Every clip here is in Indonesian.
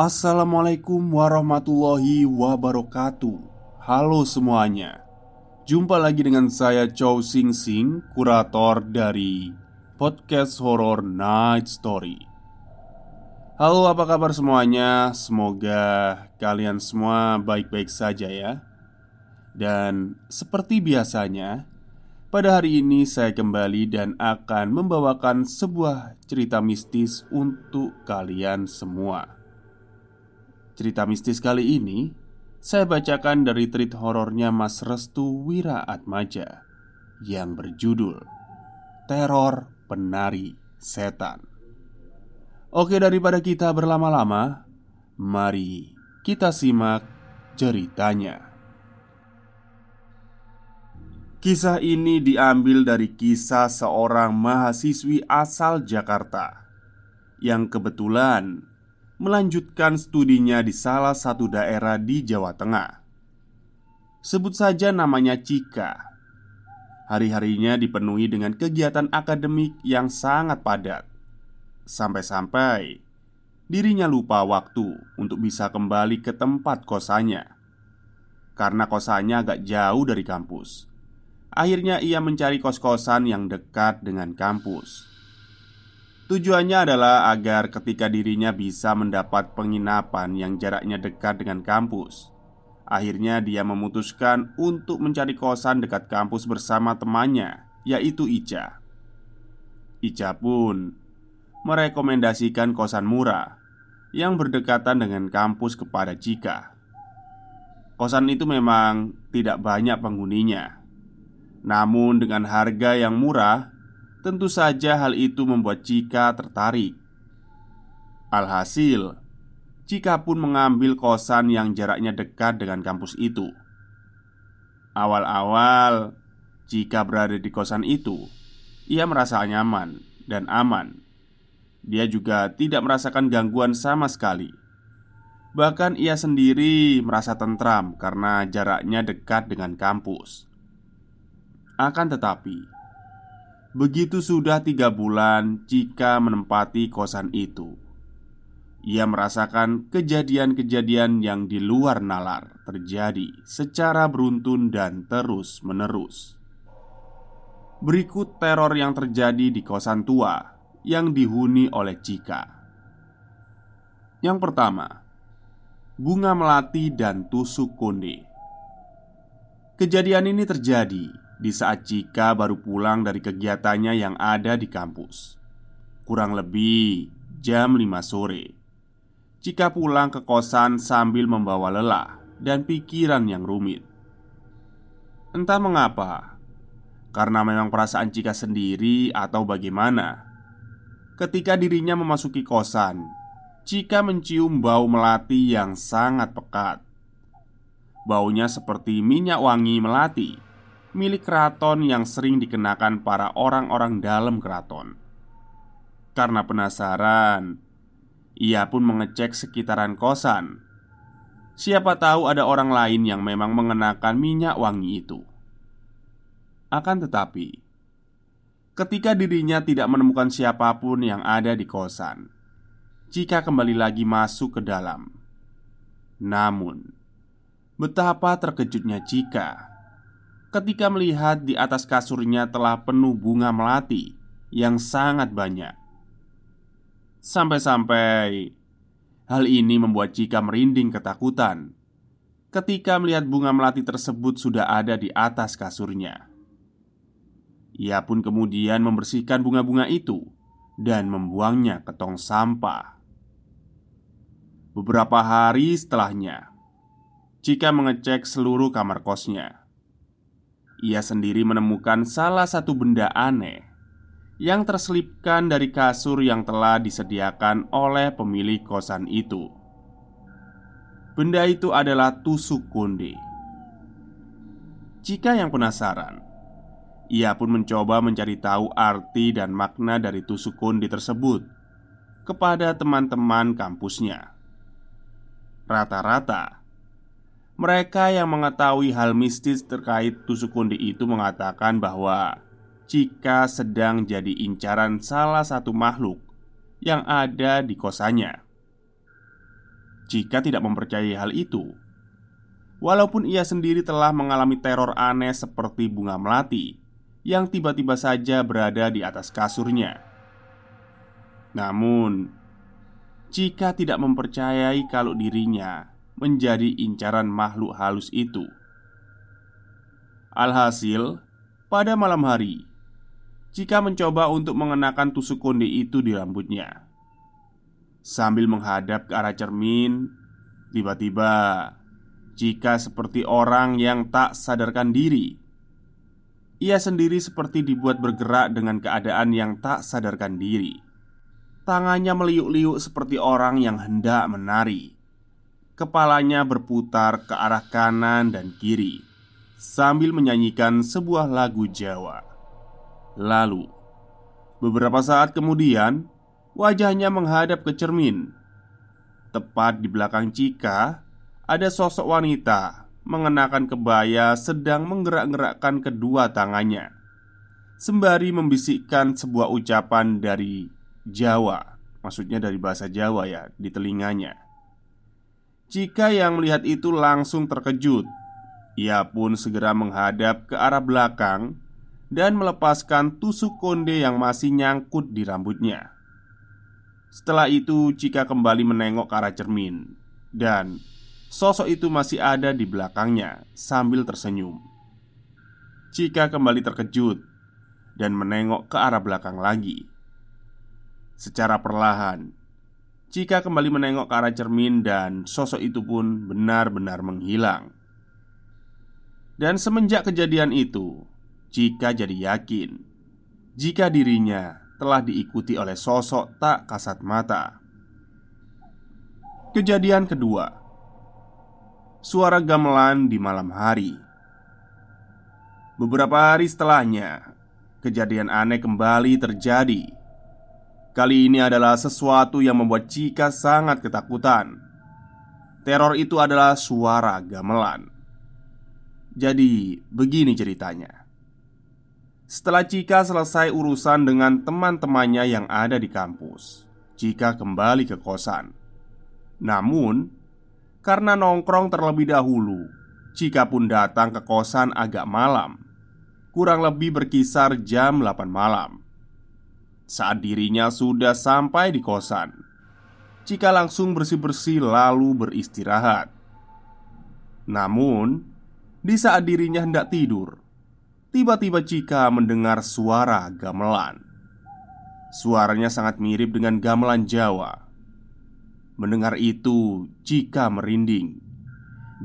Assalamualaikum warahmatullahi wabarakatuh. Halo semuanya. Jumpa lagi dengan saya Chow Sing Sing Kurator dari Podcast Horror Night Story. Halo apa kabar semuanya? Semoga kalian semua baik-baik saja ya. Dan seperti biasanya Pada hari ini saya kembali dan akan membawakan sebuah cerita mistis untuk kalian semua Cerita mistis kali ini saya bacakan dari treat horornya Mas Restu Wira Atmaja yang berjudul Teror Penari Setan. Oke, daripada kita berlama-lama, mari kita simak ceritanya. Kisah ini diambil dari kisah seorang mahasiswi asal Jakarta yang kebetulan melanjutkan studinya di salah satu daerah di Jawa Tengah. Sebut saja namanya Cika. Hari-harinya dipenuhi dengan kegiatan akademik yang sangat padat. Sampai-sampai dirinya lupa waktu untuk bisa kembali ke tempat kosannya. Karena kosannya agak jauh dari kampus. Akhirnya ia mencari kos-kosan yang dekat dengan kampus. Tujuannya adalah agar ketika dirinya bisa mendapat penginapan yang jaraknya dekat dengan kampus. Akhirnya dia memutuskan untuk mencari kosan dekat kampus bersama temannya, yaitu Ica. Ica pun merekomendasikan kosan murah yang berdekatan dengan kampus kepada Cika. Kosan itu memang tidak banyak penghuninya, namun dengan harga yang murah Tentu saja hal itu membuat Cika tertarik. Alhasil, Cika pun mengambil kosan yang jaraknya dekat dengan kampus itu. Awal-awal, Cika berada di kosan itu, ia merasa nyaman dan aman. Dia juga tidak merasakan gangguan sama sekali. Bahkan ia sendiri merasa tentram karena jaraknya dekat dengan kampus. Akan tetapi, Begitu sudah tiga bulan Cika menempati kosan itu. Ia merasakan kejadian-kejadian yang di luar nalar terjadi secara beruntun dan terus-menerus. Berikut teror yang terjadi di kosan tua yang dihuni oleh Cika. Yang pertama Bunga melati dan tusuk konde. Kejadian ini terjadi di saat Cika baru pulang dari kegiatannya yang ada di kampus. Kurang lebih jam 5 sore. Cika pulang ke kosan sambil membawa lelah dan pikiran yang rumit. Entah mengapa, karena memang perasaan Cika sendiri atau bagaimana. Ketika dirinya memasuki kosan, Cika mencium bau melati yang sangat pekat. Baunya seperti minyak wangi melati milik keraton yang sering dikenakan para orang-orang dalam keraton. Karena penasaran, ia pun mengecek sekitaran kosan. Siapa tahu ada orang lain yang memang mengenakan minyak wangi itu. Akan tetapi, ketika dirinya tidak menemukan siapa pun yang ada di kosan, jika kembali lagi masuk ke dalam, namun Betapa terkejutnya Cika ketika melihat di atas kasurnya telah penuh bunga melati yang sangat banyak. Sampai-sampai hal ini membuat Cika merinding ketakutan ketika melihat bunga melati tersebut sudah ada di atas kasurnya. Ia pun kemudian membersihkan bunga-bunga itu dan membuangnya ke tong sampah. Beberapa hari setelahnya, Cika mengecek seluruh kamar kosnya ia sendiri menemukan salah satu benda aneh yang terselipkan dari kasur yang telah disediakan oleh pemilik kosan itu. Benda itu adalah tusuk konde. Jika yang penasaran, ia pun mencoba mencari tahu arti dan makna dari tusuk konde tersebut kepada teman-teman kampusnya. Rata-rata, mereka yang mengetahui hal mistis terkait tusuk kundi itu mengatakan bahwa jika sedang jadi incaran salah satu makhluk yang ada di kosannya. Jika tidak mempercayai hal itu, walaupun ia sendiri telah mengalami teror aneh seperti bunga melati yang tiba-tiba saja berada di atas kasurnya. Namun, jika tidak mempercayai kalau dirinya menjadi incaran makhluk halus itu. Alhasil, pada malam hari, Cika mencoba untuk mengenakan tusuk konde itu di rambutnya. Sambil menghadap ke arah cermin, tiba-tiba Cika seperti orang yang tak sadarkan diri. Ia sendiri seperti dibuat bergerak dengan keadaan yang tak sadarkan diri. Tangannya meliuk-liuk seperti orang yang hendak menari. Kepalanya berputar ke arah kanan dan kiri Sambil menyanyikan sebuah lagu Jawa. Lalu Beberapa saat kemudian Wajahnya menghadap ke cermin. Tepat di belakang Cika Ada sosok wanita Mengenakan kebaya sedang menggerak-gerakkan kedua tangannya Sembari membisikkan sebuah ucapan dari Jawa Maksudnya dari bahasa Jawa ya Di telinganya jika yang melihat itu langsung terkejut, ia pun segera menghadap ke arah belakang dan melepaskan tusuk konde yang masih nyangkut di rambutnya. Setelah itu, Cika kembali menengok ke arah cermin, dan sosok itu masih ada di belakangnya sambil tersenyum. Cika kembali terkejut dan menengok ke arah belakang lagi. Secara perlahan, jika kembali menengok ke arah cermin dan sosok itu pun benar-benar menghilang. Dan semenjak kejadian itu Jika jadi yakin Jika dirinya telah diikuti oleh sosok tak kasat mata. Kejadian kedua. Suara gamelan di malam hari. Beberapa hari setelahnya Kejadian aneh kembali terjadi Kali ini adalah sesuatu yang membuat Cika sangat ketakutan. Teror itu adalah suara gamelan. Jadi, begini ceritanya. Setelah Cika selesai urusan dengan teman-temannya yang ada di kampus, Cika kembali ke kosan. Namun, karena nongkrong terlebih dahulu, Cika pun datang ke kosan agak malam, kurang lebih berkisar jam 8 malam saat dirinya sudah sampai di kosan. Cika langsung bersih-bersih lalu beristirahat. Namun, di saat dirinya hendak tidur, tiba-tiba Cika mendengar suara gamelan. Suaranya sangat mirip dengan gamelan Jawa. Mendengar itu, Cika merinding.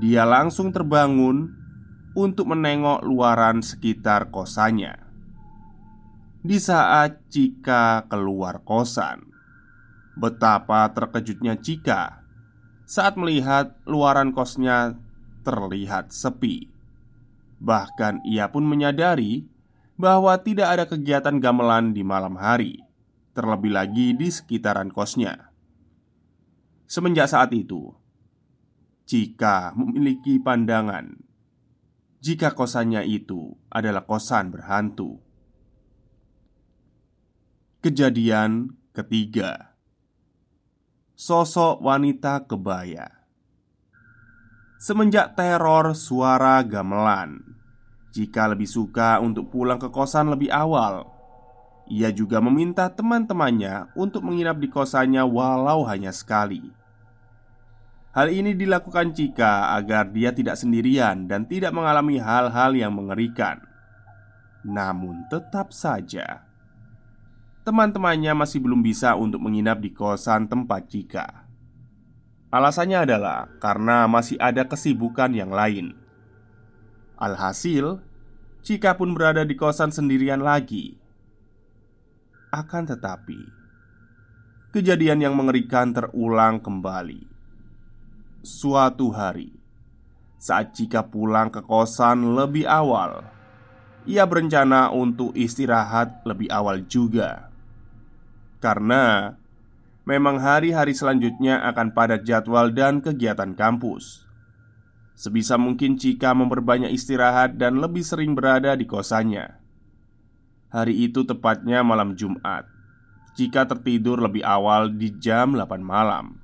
Dia langsung terbangun untuk menengok luaran sekitar kosannya di saat Cika keluar kosan. Betapa terkejutnya Cika saat melihat luaran kosnya terlihat sepi. Bahkan ia pun menyadari bahwa tidak ada kegiatan gamelan di malam hari, terlebih lagi di sekitaran kosnya. Semenjak saat itu, Cika memiliki pandangan jika kosannya itu adalah kosan berhantu. Kejadian ketiga Sosok wanita kebaya semenjak teror suara gamelan. Jika lebih suka untuk pulang ke kosan lebih awal, ia juga meminta teman-temannya untuk menginap di kosannya walau hanya sekali. Hal ini dilakukan Cika agar dia tidak sendirian dan tidak mengalami hal-hal yang mengerikan. Namun, tetap saja teman-temannya masih belum bisa untuk menginap di kosan tempat Cika. Alasannya adalah karena masih ada kesibukan yang lain. Alhasil, Cika pun berada di kosan sendirian lagi. Akan tetapi, kejadian yang mengerikan terulang kembali suatu hari saat Cika pulang ke kosan lebih awal. Ia berencana untuk istirahat lebih awal juga, karena memang hari-hari selanjutnya akan padat jadwal dan kegiatan kampus. Sebisa mungkin Cika memperbanyak istirahat dan lebih sering berada di kosannya. Hari itu tepatnya malam Jumat. Cika tertidur lebih awal di jam 8 malam.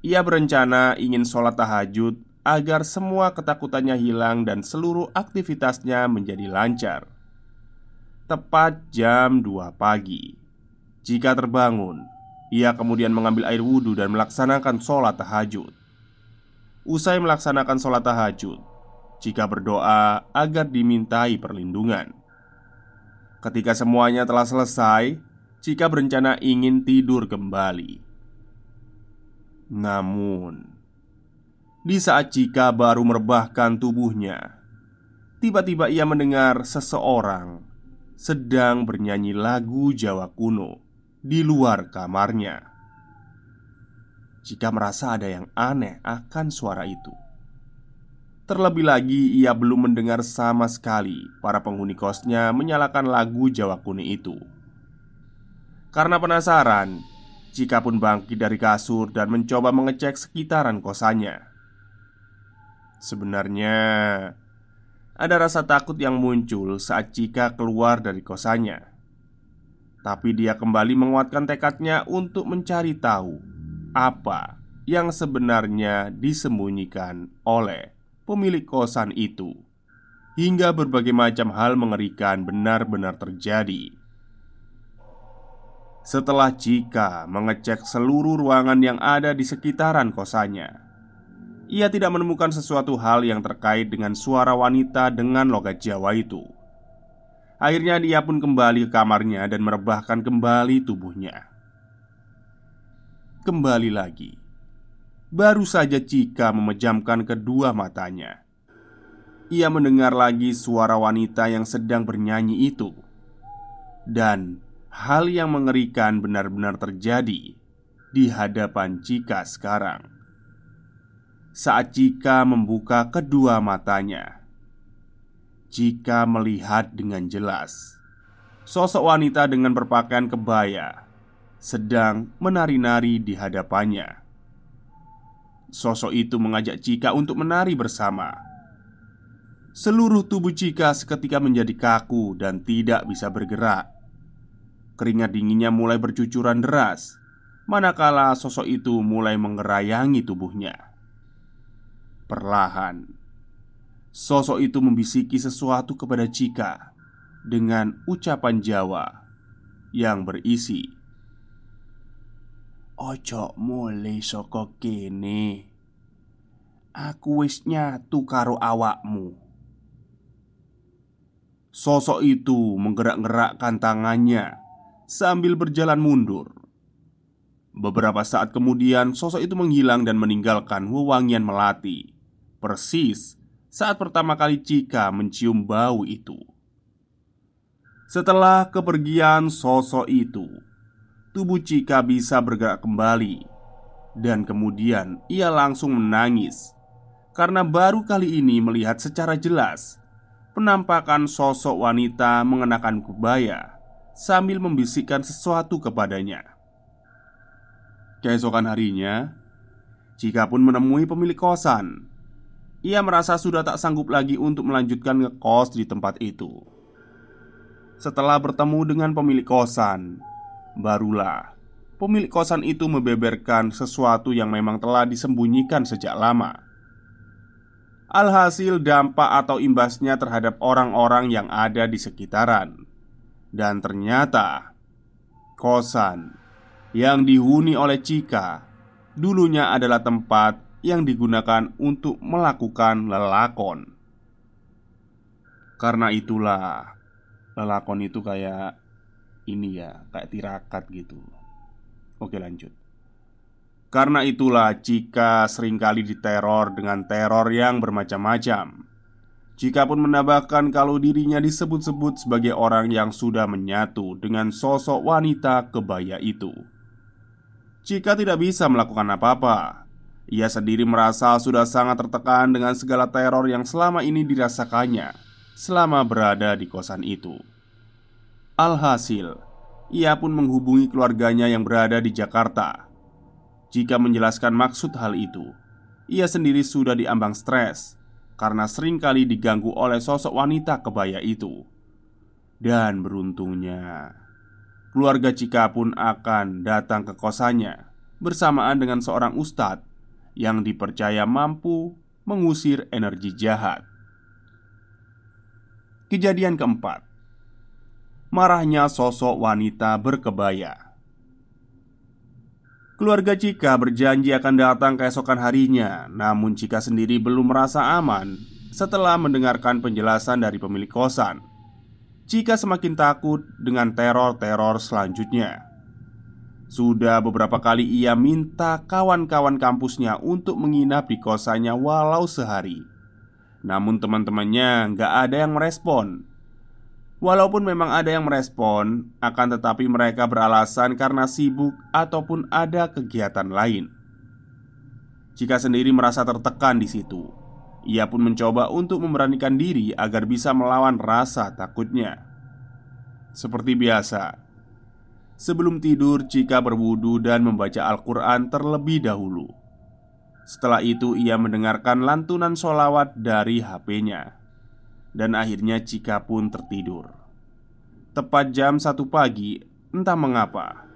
Ia berencana ingin sholat tahajud agar semua ketakutannya hilang dan seluruh aktivitasnya menjadi lancar. Tepat jam 2 pagi, jika terbangun, ia kemudian mengambil air wudhu dan melaksanakan sholat tahajud. Usai melaksanakan sholat tahajud, jika berdoa agar dimintai perlindungan. Ketika semuanya telah selesai, jika berencana ingin tidur kembali. Namun, di saat Cika baru merebahkan tubuhnya, tiba-tiba ia mendengar seseorang sedang bernyanyi lagu Jawa kuno di luar kamarnya. Cika merasa ada yang aneh akan suara itu. Terlebih lagi, ia belum mendengar sama sekali para penghuni kosnya menyalakan lagu Jawa kuno itu. Karena penasaran, Cika pun bangkit dari kasur dan mencoba mengecek sekitaran kosannya. Sebenarnya ada rasa takut yang muncul saat Cika keluar dari kosannya. Tapi dia kembali menguatkan tekadnya untuk mencari tahu apa yang sebenarnya disembunyikan oleh pemilik kosan itu. Hingga berbagai macam hal mengerikan benar-benar terjadi. Setelah Cika mengecek seluruh ruangan yang ada di sekitaran kosannya, ia tidak menemukan sesuatu hal yang terkait dengan suara wanita dengan logat Jawa itu. Akhirnya, dia pun kembali ke kamarnya dan merebahkan kembali tubuhnya. Kembali lagi, baru saja Cika memejamkan kedua matanya. Ia mendengar lagi suara wanita yang sedang bernyanyi itu, dan hal yang mengerikan benar-benar terjadi di hadapan Cika sekarang. Saat Cika membuka kedua matanya, Cika melihat dengan jelas sosok wanita dengan berpakaian kebaya sedang menari-nari di hadapannya. Sosok itu mengajak Cika untuk menari bersama. Seluruh tubuh Cika seketika menjadi kaku dan tidak bisa bergerak. Keringat dinginnya mulai bercucuran deras Manakala sosok itu mulai mengerayangi tubuhnya Perlahan Sosok itu membisiki sesuatu kepada Cika Dengan ucapan Jawa Yang berisi Ojo mulai soko kene Aku wis nyatu awakmu Sosok itu menggerak-gerakkan tangannya sambil berjalan mundur. Beberapa saat kemudian, sosok itu menghilang dan meninggalkan wewangian melati, persis saat pertama kali Cika mencium bau itu. Setelah kepergian sosok itu, tubuh Cika bisa bergerak kembali, dan kemudian ia langsung menangis karena baru kali ini melihat secara jelas penampakan sosok wanita mengenakan kebaya sambil membisikkan sesuatu kepadanya. Keesokan harinya, jika pun menemui pemilik kosan, ia merasa sudah tak sanggup lagi untuk melanjutkan ngekos di tempat itu. Setelah bertemu dengan pemilik kosan, barulah pemilik kosan itu membeberkan sesuatu yang memang telah disembunyikan sejak lama. Alhasil dampak atau imbasnya terhadap orang-orang yang ada di sekitaran Dan ternyata Kosan yang dihuni oleh Cika Dulunya adalah tempat yang digunakan untuk melakukan lelakon. Karena itulah Lelakon itu kayak Ini ya, kayak tirakat gitu. Oke lanjut. Karena itulah jika sering kali diteror dengan teror yang bermacam-macam Jika pun menambahkan kalau dirinya disebut-sebut sebagai orang yang sudah menyatu dengan sosok wanita kebaya itu Jika tidak bisa melakukan apa-apa Ia sendiri merasa sudah sangat tertekan dengan segala teror yang selama ini dirasakannya Selama berada di kosan itu Alhasil, ia pun menghubungi keluarganya yang berada di Jakarta jika menjelaskan maksud hal itu, ia sendiri sudah diambang stres karena sering kali diganggu oleh sosok wanita kebaya itu. Dan beruntungnya, keluarga Cika pun akan datang ke kosannya bersamaan dengan seorang ustadz yang dipercaya mampu mengusir energi jahat. Kejadian keempat, marahnya sosok wanita berkebaya. Keluarga Cika berjanji akan datang keesokan harinya, namun Cika sendiri belum merasa aman setelah mendengarkan penjelasan dari pemilik kosan. Cika semakin takut dengan teror-teror selanjutnya. Sudah beberapa kali ia minta kawan-kawan kampusnya untuk menginap di kosannya walau sehari. Namun teman-temannya nggak ada yang merespon Walaupun memang ada yang merespon, akan tetapi mereka beralasan karena sibuk ataupun ada kegiatan lain. Jika sendiri merasa tertekan di situ, ia pun mencoba untuk memberanikan diri agar bisa melawan rasa takutnya. Seperti biasa, sebelum tidur, Cika berwudu dan membaca Al-Quran terlebih dahulu. Setelah itu, ia mendengarkan lantunan solawat dari HP-nya dan akhirnya Cika pun tertidur. Tepat jam satu pagi Entah mengapa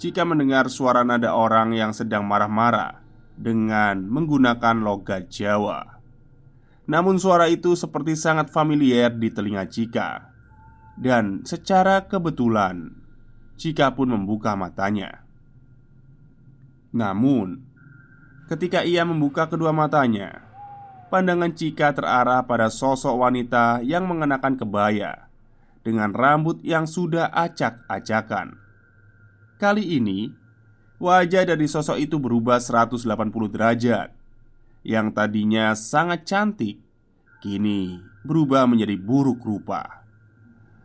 Cika mendengar suara nada orang yang sedang marah-marah Dengan menggunakan logat Jawa. Namun suara itu seperti sangat familiar di telinga Cika Dan secara kebetulan Cika pun membuka matanya. Namun Ketika ia membuka kedua matanya Pandangan Cika terarah pada sosok wanita yang mengenakan kebaya Dengan rambut yang sudah acak-acakan. Kali ini Wajah dari sosok itu berubah 180 derajat. Yang tadinya sangat cantik Kini berubah menjadi buruk rupa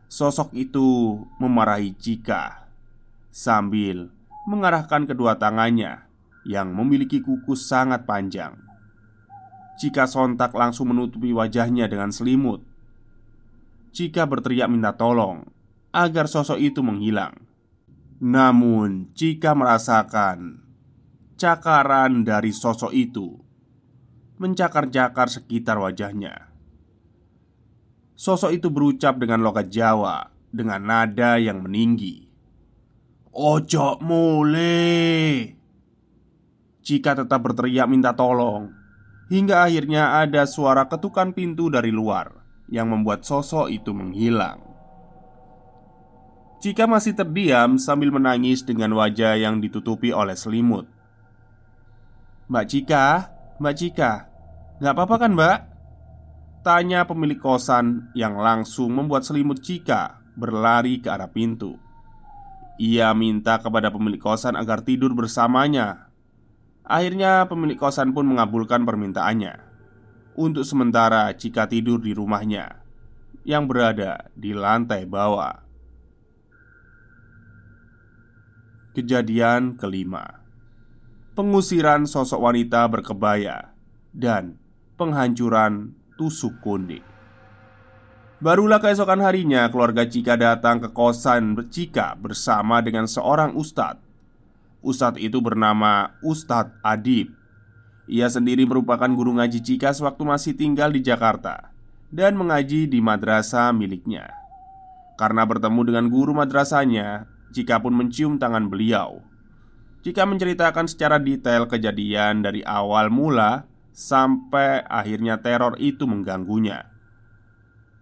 Sosok itu memarahi Cika Sambil mengarahkan kedua tangannya Yang memiliki kuku sangat panjang. Jika sontak langsung menutupi wajahnya dengan selimut. Jika berteriak minta tolong Agar sosok itu menghilang. Namun jika merasakan Cakaran dari sosok itu Mencakar-cakar sekitar wajahnya Sosok itu berucap dengan logat Jawa Dengan nada yang meninggi. Ojo mule. Jika tetap berteriak minta tolong Hingga akhirnya ada suara ketukan pintu dari luar Yang membuat sosok itu menghilang. Cika masih terdiam sambil menangis dengan wajah yang ditutupi oleh selimut. Mbak Cika, Mbak Cika Gak apa-apa kan mbak? Tanya pemilik kosan yang langsung membuat selimut Cika berlari ke arah pintu. Ia minta kepada pemilik kosan agar tidur bersamanya. Akhirnya pemilik kosan pun mengabulkan permintaannya. Untuk sementara jika tidur di rumahnya Yang berada di lantai bawah. Kejadian kelima. Pengusiran sosok wanita berkebaya Dan penghancuran tusuk konde Barulah keesokan harinya keluarga Cika datang ke kosan Cika bersama dengan seorang ustadz. Ustadz itu bernama Ustadz Adib. Ia sendiri merupakan guru ngaji Cika sewaktu masih tinggal di Jakarta Dan mengaji di madrasah miliknya. Karena bertemu dengan guru madrasahnya Cika pun mencium tangan beliau. Cika menceritakan secara detail kejadian dari awal mula sampai akhirnya teror itu mengganggunya.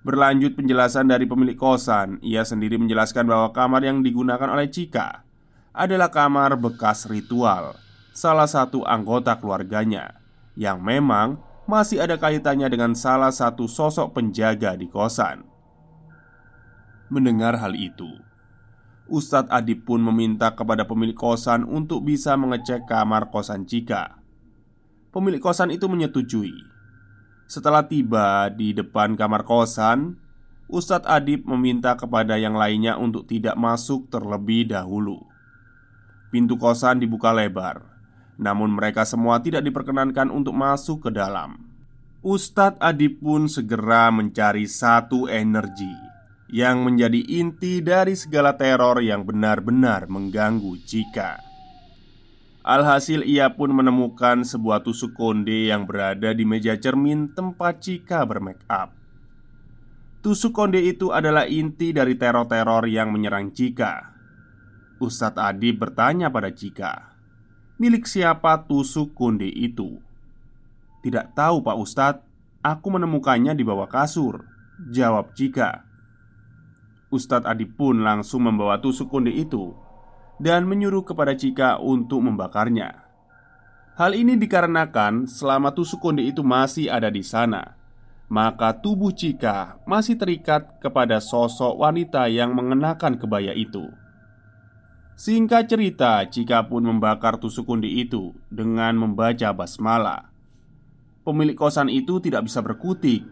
Berlanjut penjelasan dari pemilik kosan, ia sendiri menjelaskan bahwa kamar yang digunakan oleh Cika adalah kamar bekas ritual salah satu anggota keluarganya yang memang masih ada kaitannya dengan salah satu sosok penjaga di kosan. Mendengar hal itu, Ustadz Adib pun meminta kepada pemilik kosan untuk bisa mengecek kamar kosan Cika. Pemilik kosan itu menyetujui. Setelah tiba di depan kamar kosan, Ustadz Adib meminta kepada yang lainnya untuk tidak masuk terlebih dahulu. Pintu kosan dibuka lebar, namun mereka semua tidak diperkenankan untuk masuk ke dalam. Ustadz Adib pun segera mencari satu energi yang menjadi inti dari segala teror yang benar-benar mengganggu Cika. Alhasil ia pun menemukan sebuah tusuk konde yang berada di meja cermin tempat Cika bermake up. Tusuk konde itu adalah inti dari teror-teror yang menyerang Cika. Ustadz Adi bertanya pada Cika, "Milik siapa tusuk konde itu?" "Tidak tahu, Pak Ustadz. Aku menemukannya di bawah kasur," jawab Cika. Ustadz Adi pun langsung membawa tusuk konde itu dan menyuruh kepada Cika untuk membakarnya. Hal ini dikarenakan selama tusuk konde itu masih ada di sana, maka tubuh Cika masih terikat kepada sosok wanita yang mengenakan kebaya itu. Singkat cerita, Cika pun membakar tusuk konde itu dengan membaca basmalah. Pemilik kosan itu tidak bisa berkutik.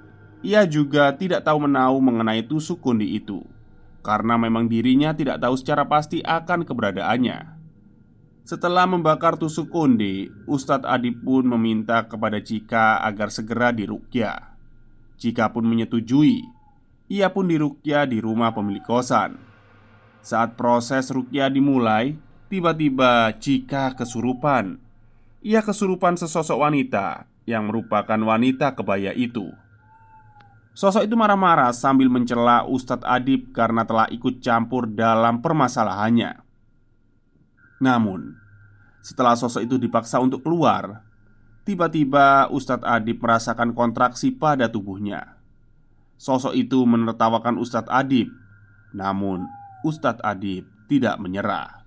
Ia juga tidak tahu menahu mengenai tusuk konde itu karena memang dirinya tidak tahu secara pasti akan keberadaannya. Setelah membakar tusuk konde, Ustadz Adi pun meminta kepada Cika agar segera dirukyah. Cika pun menyetujui. Ia pun dirukyah di rumah pemilik kosan. Saat proses rukyah dimulai, tiba-tiba Cika kesurupan. Ia kesurupan sesosok wanita yang merupakan wanita kebaya itu. Sosok itu marah-marah sambil mencela Ustadz Adib karena telah ikut campur dalam permasalahannya. Namun, setelah sosok itu dipaksa untuk keluar, tiba-tiba Ustadz Adib merasakan kontraksi pada tubuhnya. Sosok itu menertawakan Ustadz Adib, namun Ustadz Adib tidak menyerah.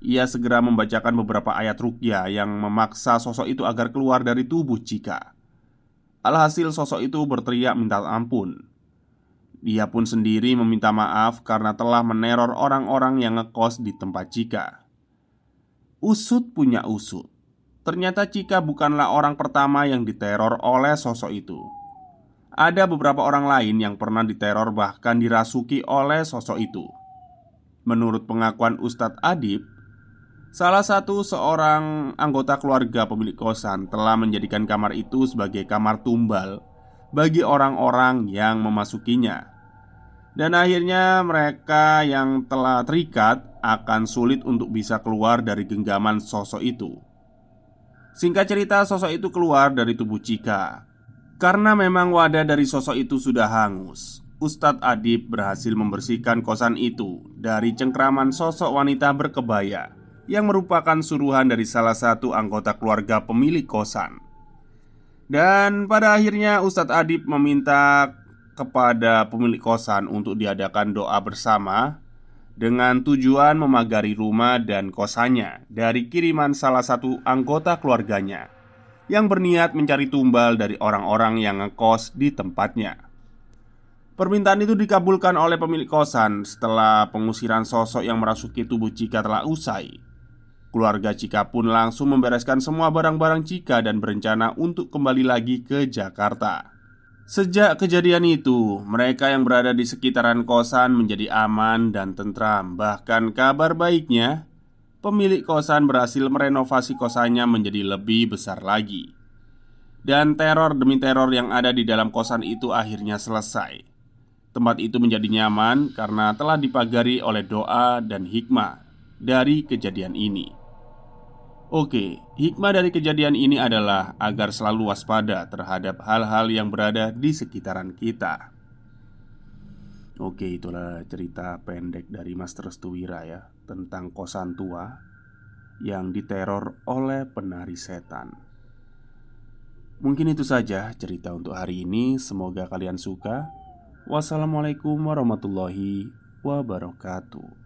Ia segera membacakan beberapa ayat rukyah yang memaksa sosok itu agar keluar dari tubuh Cika. Alhasil sosok itu berteriak minta ampun. Dia pun sendiri meminta maaf karena telah meneror orang-orang yang ngekos di tempat Cika. Usut punya usut. Ternyata Cika bukanlah orang pertama yang diteror oleh sosok itu. Ada beberapa orang lain yang pernah diteror bahkan dirasuki oleh sosok itu. Menurut pengakuan Ustadz Adib Salah satu seorang anggota keluarga pemilik kosan telah menjadikan kamar itu sebagai kamar tumbal bagi orang-orang yang memasukinya. Dan akhirnya mereka yang telah terikat akan sulit untuk bisa keluar dari genggaman sosok itu. Singkat cerita, sosok itu keluar dari tubuh Cika. Karena memang wadah dari sosok itu sudah hangus, Ustadz Adib berhasil membersihkan kosan itu dari cengkraman sosok wanita berkebaya yang merupakan suruhan dari salah satu anggota keluarga pemilik kosan. Dan pada akhirnya Ustadz Adib meminta kepada pemilik kosan untuk diadakan doa bersama dengan tujuan memagari rumah dan kosannya dari kiriman salah satu anggota keluarganya yang berniat mencari tumbal dari orang-orang yang ngekos di tempatnya. Permintaan itu dikabulkan oleh pemilik kosan setelah pengusiran sosok yang merasuki tubuh Cika telah usai. Keluarga Cika pun langsung membereskan semua barang-barang Cika dan berencana untuk kembali lagi ke Jakarta. Sejak kejadian itu, mereka yang berada di sekitaran kosan menjadi aman dan tentram. Bahkan kabar baiknya, pemilik kosan berhasil merenovasi kosannya menjadi lebih besar lagi. Dan teror demi teror yang ada di dalam kosan itu akhirnya selesai. Tempat itu menjadi nyaman karena telah dipagari oleh doa dan hikmah dari kejadian ini. Oke, hikmah dari kejadian ini adalah agar selalu waspada terhadap hal-hal yang berada di sekitaran kita. Oke, itulah cerita pendek dari Mas Restuwira ya tentang kosan tua yang diteror oleh penari setan. Mungkin itu saja cerita untuk hari ini. Semoga kalian suka. Wassalamualaikum warahmatullahi wabarakatuh.